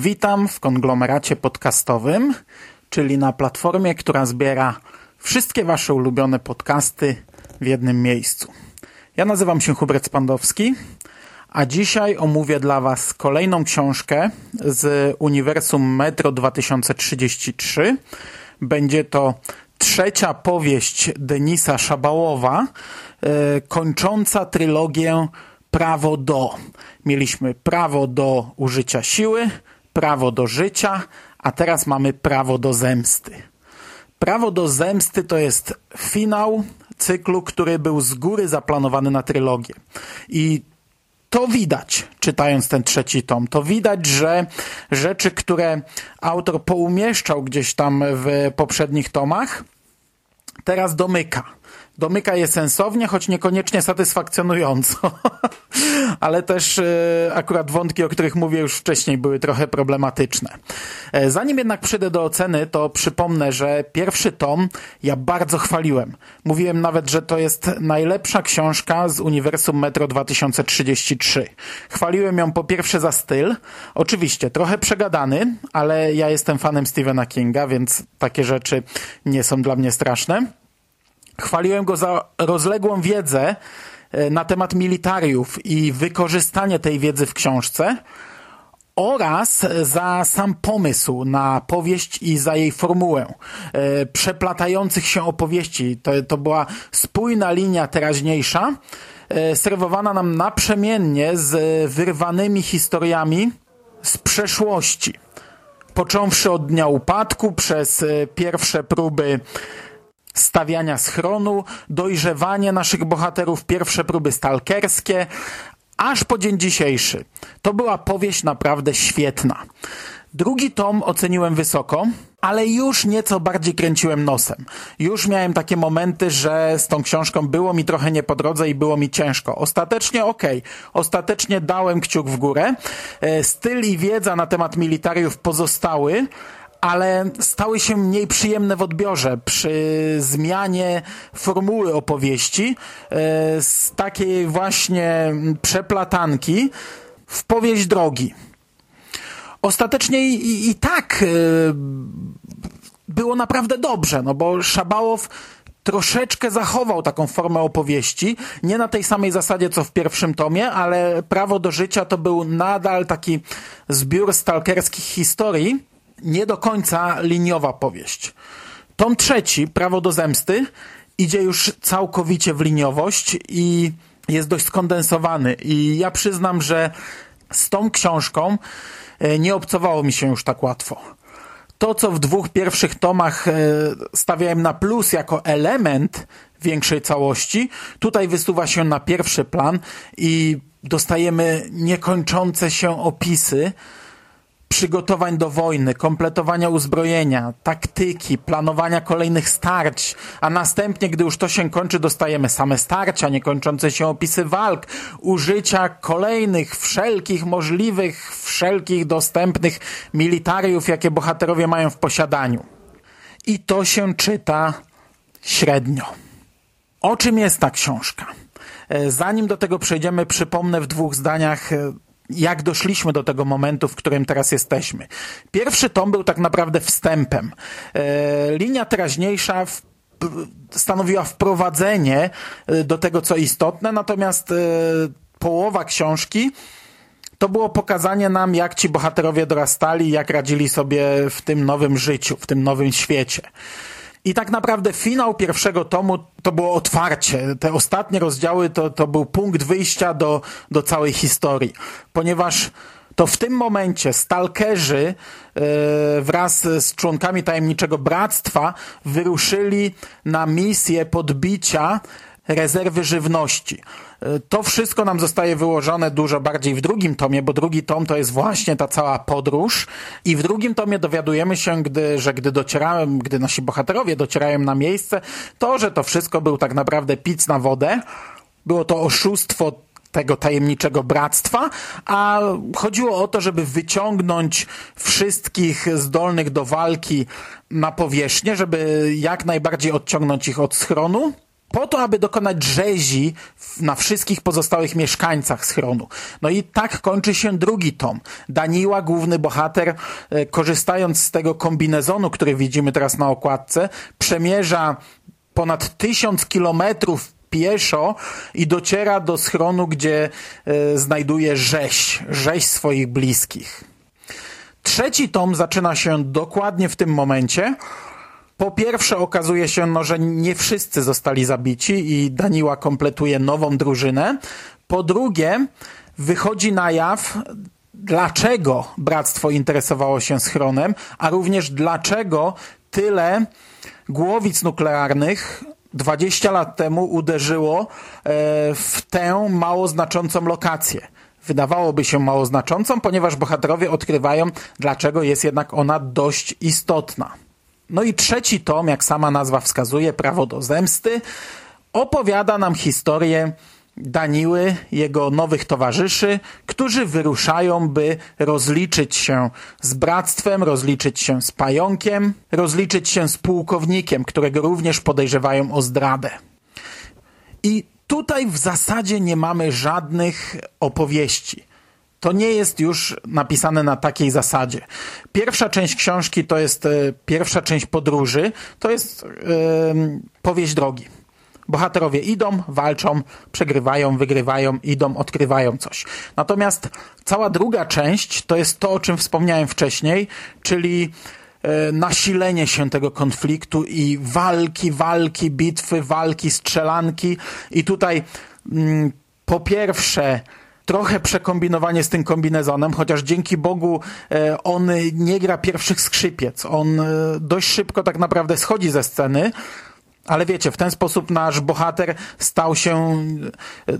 Witam w konglomeracie podcastowym, czyli na platformie, która zbiera wszystkie Wasze ulubione podcasty w jednym miejscu. Ja nazywam się Hubert Spandowski, a dzisiaj omówię dla Was kolejną książkę z Uniwersum Metro 2033. Będzie to trzecia powieść Denisa Szabałowa, yy, kończąca trylogię Prawo do. Mieliśmy prawo do użycia siły, prawo do życia, a teraz mamy prawo do zemsty. Prawo do zemsty to jest finał cyklu, który był z góry zaplanowany na trylogię. I to widać, czytając ten trzeci tom. To widać, że rzeczy, które autor poumieszczał gdzieś tam w poprzednich tomach, teraz domyka. Domyka je sensownie, choć niekoniecznie satysfakcjonująco. Ale też e, akurat wątki, o których mówię już wcześniej, były trochę problematyczne. E, zanim jednak przyjdę do oceny, to przypomnę, że pierwszy tom ja bardzo chwaliłem. Mówiłem nawet, że to jest najlepsza książka z Uniwersum Metro 2033. Chwaliłem ją po pierwsze za styl. Oczywiście, trochę przegadany, ale ja jestem fanem Stephena Kinga, więc takie rzeczy nie są dla mnie straszne. Chwaliłem go za rozległą wiedzę na temat militariów i wykorzystanie tej wiedzy w książce oraz za sam pomysł na powieść i za jej formułę e, przeplatających się opowieści. To, to była spójna linia teraźniejsza, e, serwowana nam naprzemiennie z wyrwanymi historiami z przeszłości. Począwszy od dnia upadku, przez e, pierwsze próby stawiania schronu, dojrzewanie naszych bohaterów, pierwsze próby stalkerskie, aż po dzień dzisiejszy. To była powieść naprawdę świetna. Drugi tom oceniłem wysoko, ale już nieco bardziej kręciłem nosem. Już miałem takie momenty, że z tą książką było mi trochę nie po drodze i było mi ciężko. Ostatecznie okej, okay. ostatecznie dałem kciuk w górę. Styl i wiedza na temat militariów pozostały, ale stały się mniej przyjemne w odbiorze przy zmianie formuły opowieści z takiej właśnie przeplatanki w powieść drogi. Ostatecznie i, i tak było naprawdę dobrze, no bo Szabałow troszeczkę zachował taką formę opowieści, nie na tej samej zasadzie co w pierwszym tomie, ale Prawo do życia to był nadal taki zbiór stalkerskich historii, nie do końca liniowa powieść. Tom trzeci, Prawo do zemsty, idzie już całkowicie w liniowość i jest dość skondensowany. I ja przyznam, że z tą książką nie obcowało mi się już tak łatwo. To, co w dwóch pierwszych tomach stawiałem na plus jako element większej całości, tutaj wysuwa się na pierwszy plan i dostajemy niekończące się opisy przygotowań do wojny, kompletowania uzbrojenia, taktyki, planowania kolejnych starć, a następnie, gdy już to się kończy, dostajemy same starcia, niekończące się opisy walk, użycia kolejnych, wszelkich możliwych, wszelkich dostępnych militariów, jakie bohaterowie mają w posiadaniu. I to się czyta średnio. O czym jest ta książka? Zanim do tego przejdziemy, przypomnę w dwóch zdaniach jak doszliśmy do tego momentu, w którym teraz jesteśmy. Pierwszy tom był tak naprawdę wstępem. E, linia teraźniejsza w, stanowiła wprowadzenie do tego, co istotne, natomiast e, połowa książki to było pokazanie nam, jak ci bohaterowie dorastali, jak radzili sobie w tym nowym życiu, w tym nowym świecie. I tak naprawdę finał pierwszego tomu to było otwarcie. Te ostatnie rozdziały to, to był punkt wyjścia do, do całej historii. Ponieważ to w tym momencie stalkerzy yy, wraz z członkami tajemniczego bractwa wyruszyli na misję podbicia rezerwy żywności. E, to wszystko nam zostaje wyłożone dużo bardziej w drugim tomie, bo drugi tom to jest właśnie ta cała podróż. I w drugim tomie dowiadujemy się, gdy, że gdy docierałem, gdy nasi bohaterowie docierają na miejsce, to, że to wszystko był tak naprawdę pic na wodę, było to oszustwo tego tajemniczego bractwa, a chodziło o to, żeby wyciągnąć wszystkich zdolnych do walki na powierzchnię, żeby jak najbardziej odciągnąć ich od schronu, po to, aby dokonać rzezi na wszystkich pozostałych mieszkańcach schronu. No i tak kończy się drugi tom. Daniła, główny bohater, e, korzystając z tego kombinezonu, który widzimy teraz na okładce, przemierza ponad tysiąc kilometrów pieszo i dociera do schronu, gdzie e, znajduje rzeź, rzeź swoich bliskich. Trzeci tom zaczyna się dokładnie w tym momencie. Po pierwsze okazuje się, no, że nie wszyscy zostali zabici i Daniła kompletuje nową drużynę. Po drugie, wychodzi na jaw, dlaczego bractwo interesowało się schronem, a również dlaczego tyle głowic nuklearnych 20 lat temu uderzyło e, w tę mało znaczącą lokację. Wydawałoby się mało znaczącą, ponieważ bohaterowie odkrywają, dlaczego jest jednak ona dość istotna. No i trzeci tom, jak sama nazwa wskazuje, Prawo do zemsty, opowiada nam historię Daniły, jego nowych towarzyszy, którzy wyruszają, by rozliczyć się z bractwem, rozliczyć się z pająkiem, rozliczyć się z pułkownikiem, którego również podejrzewają o zdradę. I tutaj w zasadzie nie mamy żadnych opowieści. To nie jest już napisane na takiej zasadzie. Pierwsza część książki to jest e, pierwsza część podróży, to jest yy, powieść drogi Bohaterowie idą, walczą, przegrywają, wygrywają, idą, odkrywają coś. Natomiast cała druga część to jest to, o czym wspomniałem wcześniej, czyli e, nasilenie się tego konfliktu i walki, walki, bitwy, walki, strzelanki. I tutaj mm, po pierwsze trochę przekombinowanie z tym kombinezonem, chociaż dzięki Bogu e, on nie gra pierwszych skrzypiec. On e, dość szybko tak naprawdę schodzi ze sceny, ale wiecie, w ten sposób nasz bohater stał się e,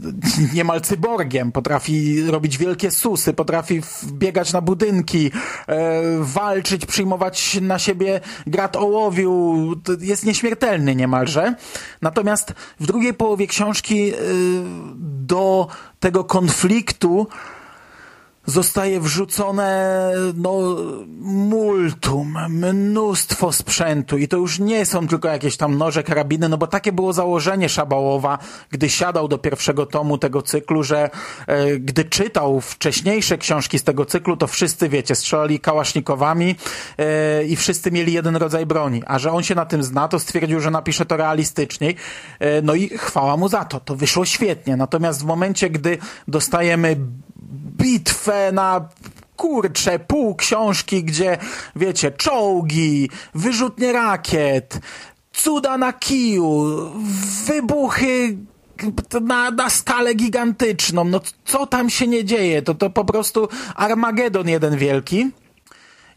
niemal cyborgiem. Potrafi robić wielkie susy, potrafi wbiegać na budynki, e, walczyć, przyjmować na siebie grat ołowiu. Jest nieśmiertelny niemalże. Natomiast w drugiej połowie książki e, do tego konfliktu zostaje wrzucone no, multum, mnóstwo sprzętu. I to już nie są tylko jakieś tam noże, karabiny, no bo takie było założenie Szabałowa, gdy siadał do pierwszego tomu tego cyklu, że e, gdy czytał wcześniejsze książki z tego cyklu, to wszyscy, wiecie, strzelali kałasznikowami e, i wszyscy mieli jeden rodzaj broni, a że on się na tym zna, to stwierdził, że napisze to realistyczniej, e, no i chwała mu za to, to wyszło świetnie, natomiast w momencie, gdy dostajemy bitwę na kurcze, pół książki, gdzie wiecie, czołgi, wyrzutnie rakiet, cuda na kiju, wybuchy na, na skalę gigantyczną. No co tam się nie dzieje? To, to po prostu Armagedon jeden wielki.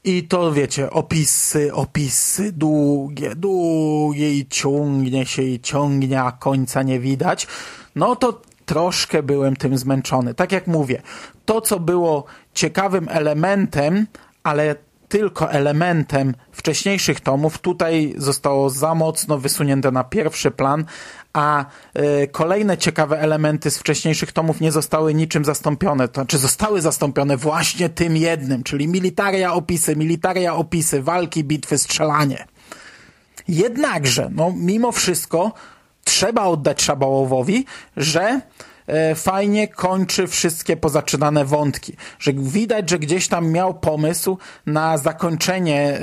I to wiecie, opisy, opisy, długie, długie i ciągnie się i ciągnie, a końca nie widać. No to troszkę byłem tym zmęczony. Tak jak mówię, to co było ciekawym elementem, ale tylko elementem wcześniejszych tomów, tutaj zostało za mocno wysunięte na pierwszy plan, a y, kolejne ciekawe elementy z wcześniejszych tomów nie zostały niczym zastąpione, to znaczy zostały zastąpione właśnie tym jednym, czyli militaria opisy, militaria opisy, walki, bitwy, strzelanie. Jednakże, no mimo wszystko trzeba oddać Szabałowowi, że e, fajnie kończy wszystkie pozaczynane wątki. Że widać, że gdzieś tam miał pomysł na zakończenie e,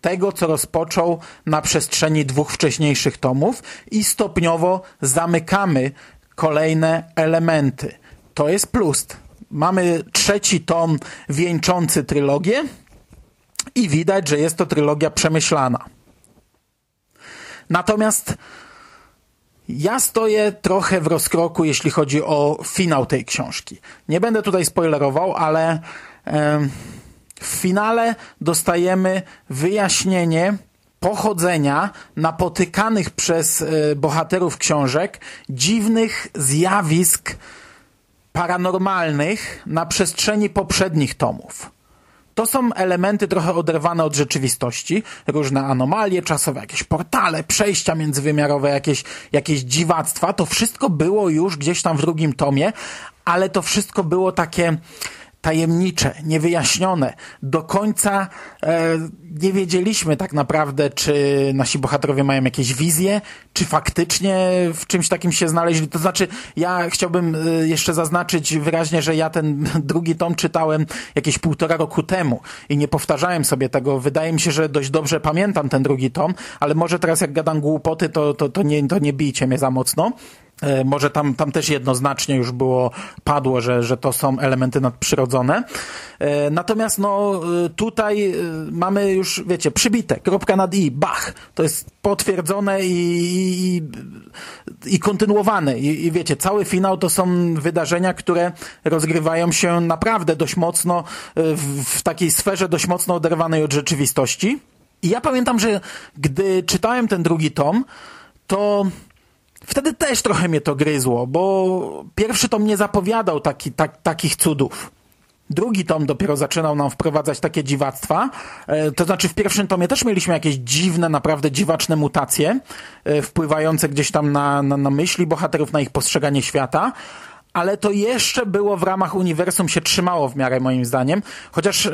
tego, co rozpoczął na przestrzeni dwóch wcześniejszych tomów i stopniowo zamykamy kolejne elementy. To jest plus. Mamy trzeci tom wieńczący trylogię i widać, że jest to trylogia przemyślana. Natomiast ja stoję trochę w rozkroku, jeśli chodzi o finał tej książki. Nie będę tutaj spoilerował, ale w finale dostajemy wyjaśnienie pochodzenia napotykanych przez e, bohaterów książek dziwnych zjawisk paranormalnych na przestrzeni poprzednich tomów. To są elementy trochę oderwane od rzeczywistości, różne anomalie czasowe, jakieś portale, przejścia międzywymiarowe, jakieś, jakieś dziwactwa. To wszystko było już gdzieś tam w drugim tomie, ale to wszystko było takie tajemnicze, niewyjaśnione. Do końca e, nie wiedzieliśmy tak naprawdę, czy nasi bohaterowie mają jakieś wizje, czy faktycznie w czymś takim się znaleźli. To znaczy, ja chciałbym e, jeszcze zaznaczyć wyraźnie, że ja ten drugi tom czytałem jakieś półtora roku temu i nie powtarzałem sobie tego. Wydaje mi się, że dość dobrze pamiętam ten drugi tom, ale może teraz jak gadam głupoty, to, to, to, nie, to nie bijcie mnie za mocno. E, może tam, tam też jednoznacznie już było, padło, że, że to są elementy nadprzyrodzone. E, natomiast no, e, tutaj mamy już, wiecie, przybite, kropka nad i, bach. To jest potwierdzone i, i, i kontynuowane. I, I wiecie, cały finał to są wydarzenia, które rozgrywają się naprawdę dość mocno w, w takiej sferze dość mocno oderwanej od rzeczywistości. I ja pamiętam, że gdy czytałem ten drugi tom, to Wtedy też trochę mnie to gryzło, bo pierwszy tom nie zapowiadał taki, tak, takich cudów. Drugi tom dopiero zaczynał nam wprowadzać takie dziwactwa. E, to znaczy w pierwszym tomie też mieliśmy jakieś dziwne, naprawdę dziwaczne mutacje, e, wpływające gdzieś tam na, na, na myśli bohaterów, na ich postrzeganie świata ale to jeszcze było w ramach uniwersum się trzymało w miarę moim zdaniem. Chociaż e,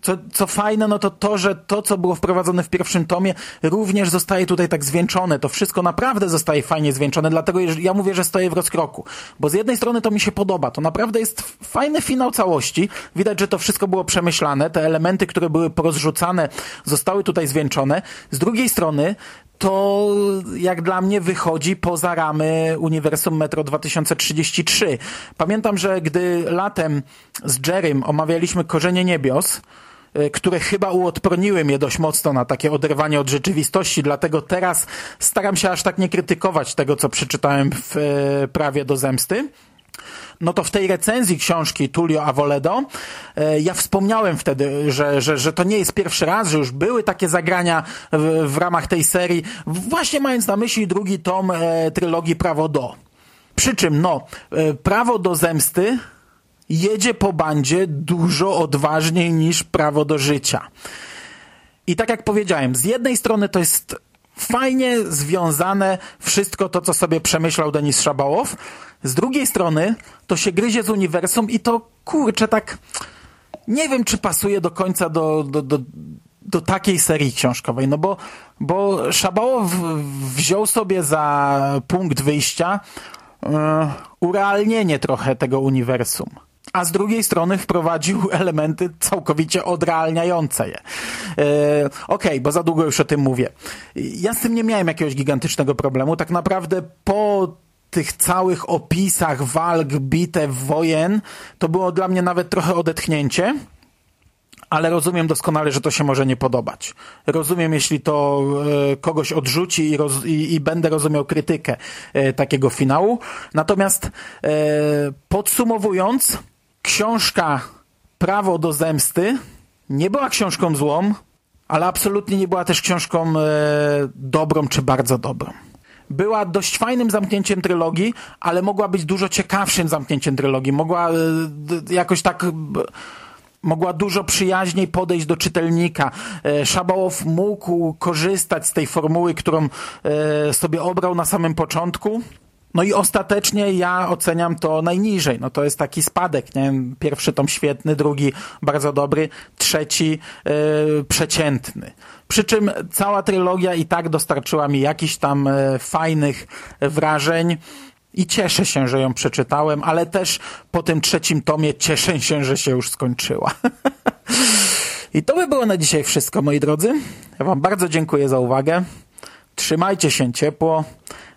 co, co fajne, no to to, że to, co było wprowadzone w pierwszym tomie, również zostaje tutaj tak zwieńczone. To wszystko naprawdę zostaje fajnie zwieńczone, dlatego ja mówię, że stoję w rozkroku. Bo z jednej strony to mi się podoba, to naprawdę jest fajny finał całości. Widać, że to wszystko było przemyślane, te elementy, które były porozrzucane, zostały tutaj zwieńczone. Z drugiej strony to jak dla mnie wychodzi poza ramy Uniwersum Metro 2033. Pamiętam, że gdy latem z Jerrym omawialiśmy Korzenie Niebios, e, które chyba uodporniły mnie dość mocno na takie oderwanie od rzeczywistości, dlatego teraz staram się aż tak nie krytykować tego, co przeczytałem w e, Prawie do Zemsty no to w tej recenzji książki Tullio Avoledo e, ja wspomniałem wtedy, że, że, że to nie jest pierwszy raz, że już były takie zagrania w, w ramach tej serii, właśnie mając na myśli drugi tom e, trylogii Prawo do. Przy czym, no, e, Prawo do zemsty jedzie po bandzie dużo odważniej niż Prawo do życia. I tak jak powiedziałem, z jednej strony to jest fajnie związane wszystko to, co sobie przemyślał Denis Szabałow, z drugiej strony to się gryzie z uniwersum i to kurczę tak nie wiem, czy pasuje do końca do, do, do, do takiej serii książkowej, no bo, bo Szabałow wziął sobie za punkt wyjścia yy, urealnienie trochę tego uniwersum a z drugiej strony wprowadził elementy całkowicie odrealniające je. Yy, Okej, okay, bo za długo już o tym mówię. Ja z tym nie miałem jakiegoś gigantycznego problemu. Tak naprawdę po tych całych opisach walk, bitew, wojen, to było dla mnie nawet trochę odetchnięcie, ale rozumiem doskonale, że to się może nie podobać. Rozumiem, jeśli to e, kogoś odrzuci i, roz, i, i, będę rozumiał krytykę e, takiego finału. Natomiast e, podsumowując, książka Prawo do zemsty nie była książką złą, ale absolutnie nie była też książką e, dobrą czy bardzo dobrą była dość fajnym zamknięciem trylogii, ale mogła być dużo ciekawszym zamknięciem trylogii. Mogła e, jakoś tak mogła dużo przyjaźniej podejść do czytelnika. E, Szabałow mógł korzystać z tej formuły, którą e, sobie obrał na samym początku. No i ostatecznie ja oceniam to najniżej. No to jest taki spadek, nie? Pierwszy tom świetny, drugi bardzo dobry, trzeci yy, przeciętny. Przy czym cała trylogia i tak dostarczyła mi jakichś tam yy, fajnych wrażeń. I cieszę się, że ją przeczytałem, ale też po tym trzecim tomie cieszę się, że się już skończyła. I to by było na dzisiaj wszystko, moi drodzy. Ja Wam bardzo dziękuję za uwagę. Trzymajcie się ciepło.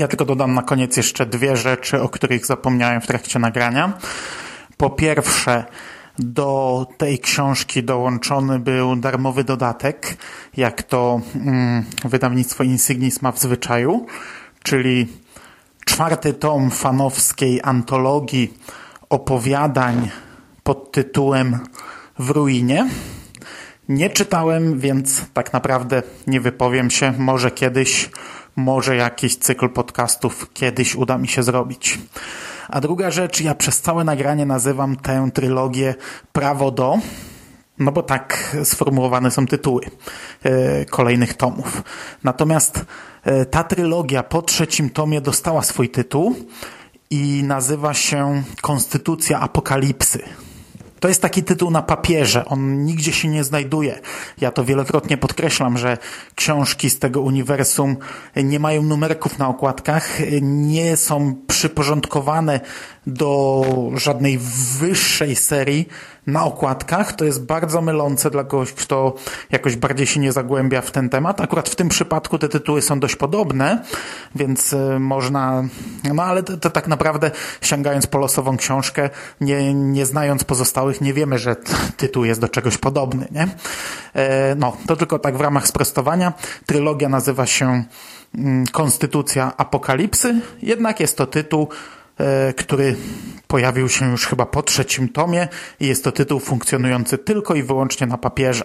Ja tylko dodam na koniec jeszcze dwie rzeczy, o których zapomniałem w trakcie nagrania. Po pierwsze, do tej książki dołączony był darmowy dodatek, jak to mm, wydawnictwo Insignis ma w zwyczaju, czyli czwarty tom fanowskiej antologii opowiadań pod tytułem W ruinie. Nie czytałem, więc tak naprawdę nie wypowiem się. Może kiedyś, może jakiś cykl podcastów kiedyś uda mi się zrobić. A druga rzecz, ja przez całe nagranie nazywam tę trylogię Prawo do, no bo tak sformułowane są tytuły e, kolejnych tomów. Natomiast e, ta trylogia po trzecim tomie dostała swój tytuł i nazywa się Konstytucja Apokalipsy. To jest taki tytuł na papierze, on nigdzie się nie znajduje. Ja to wielokrotnie podkreślam, że książki z tego uniwersum nie mają numerków na okładkach, nie są przyporządkowane do żadnej wyższej serii na okładkach. To jest bardzo mylące dla kogoś, kto jakoś bardziej się nie zagłębia w ten temat. Akurat w tym przypadku te tytuły są dość podobne, więc e, można, no ale to, to tak naprawdę sięgając po losową książkę, nie, nie znając pozostałych, nie wiemy, że tytuł jest do czegoś podobny, nie? E, no, to tylko tak w ramach sprostowania. Trylogia nazywa się mm, Konstytucja Apokalipsy, jednak jest to tytuł, który pojawił się już chyba po trzecim tomie i jest to tytuł funkcjonujący tylko i wyłącznie na papierze.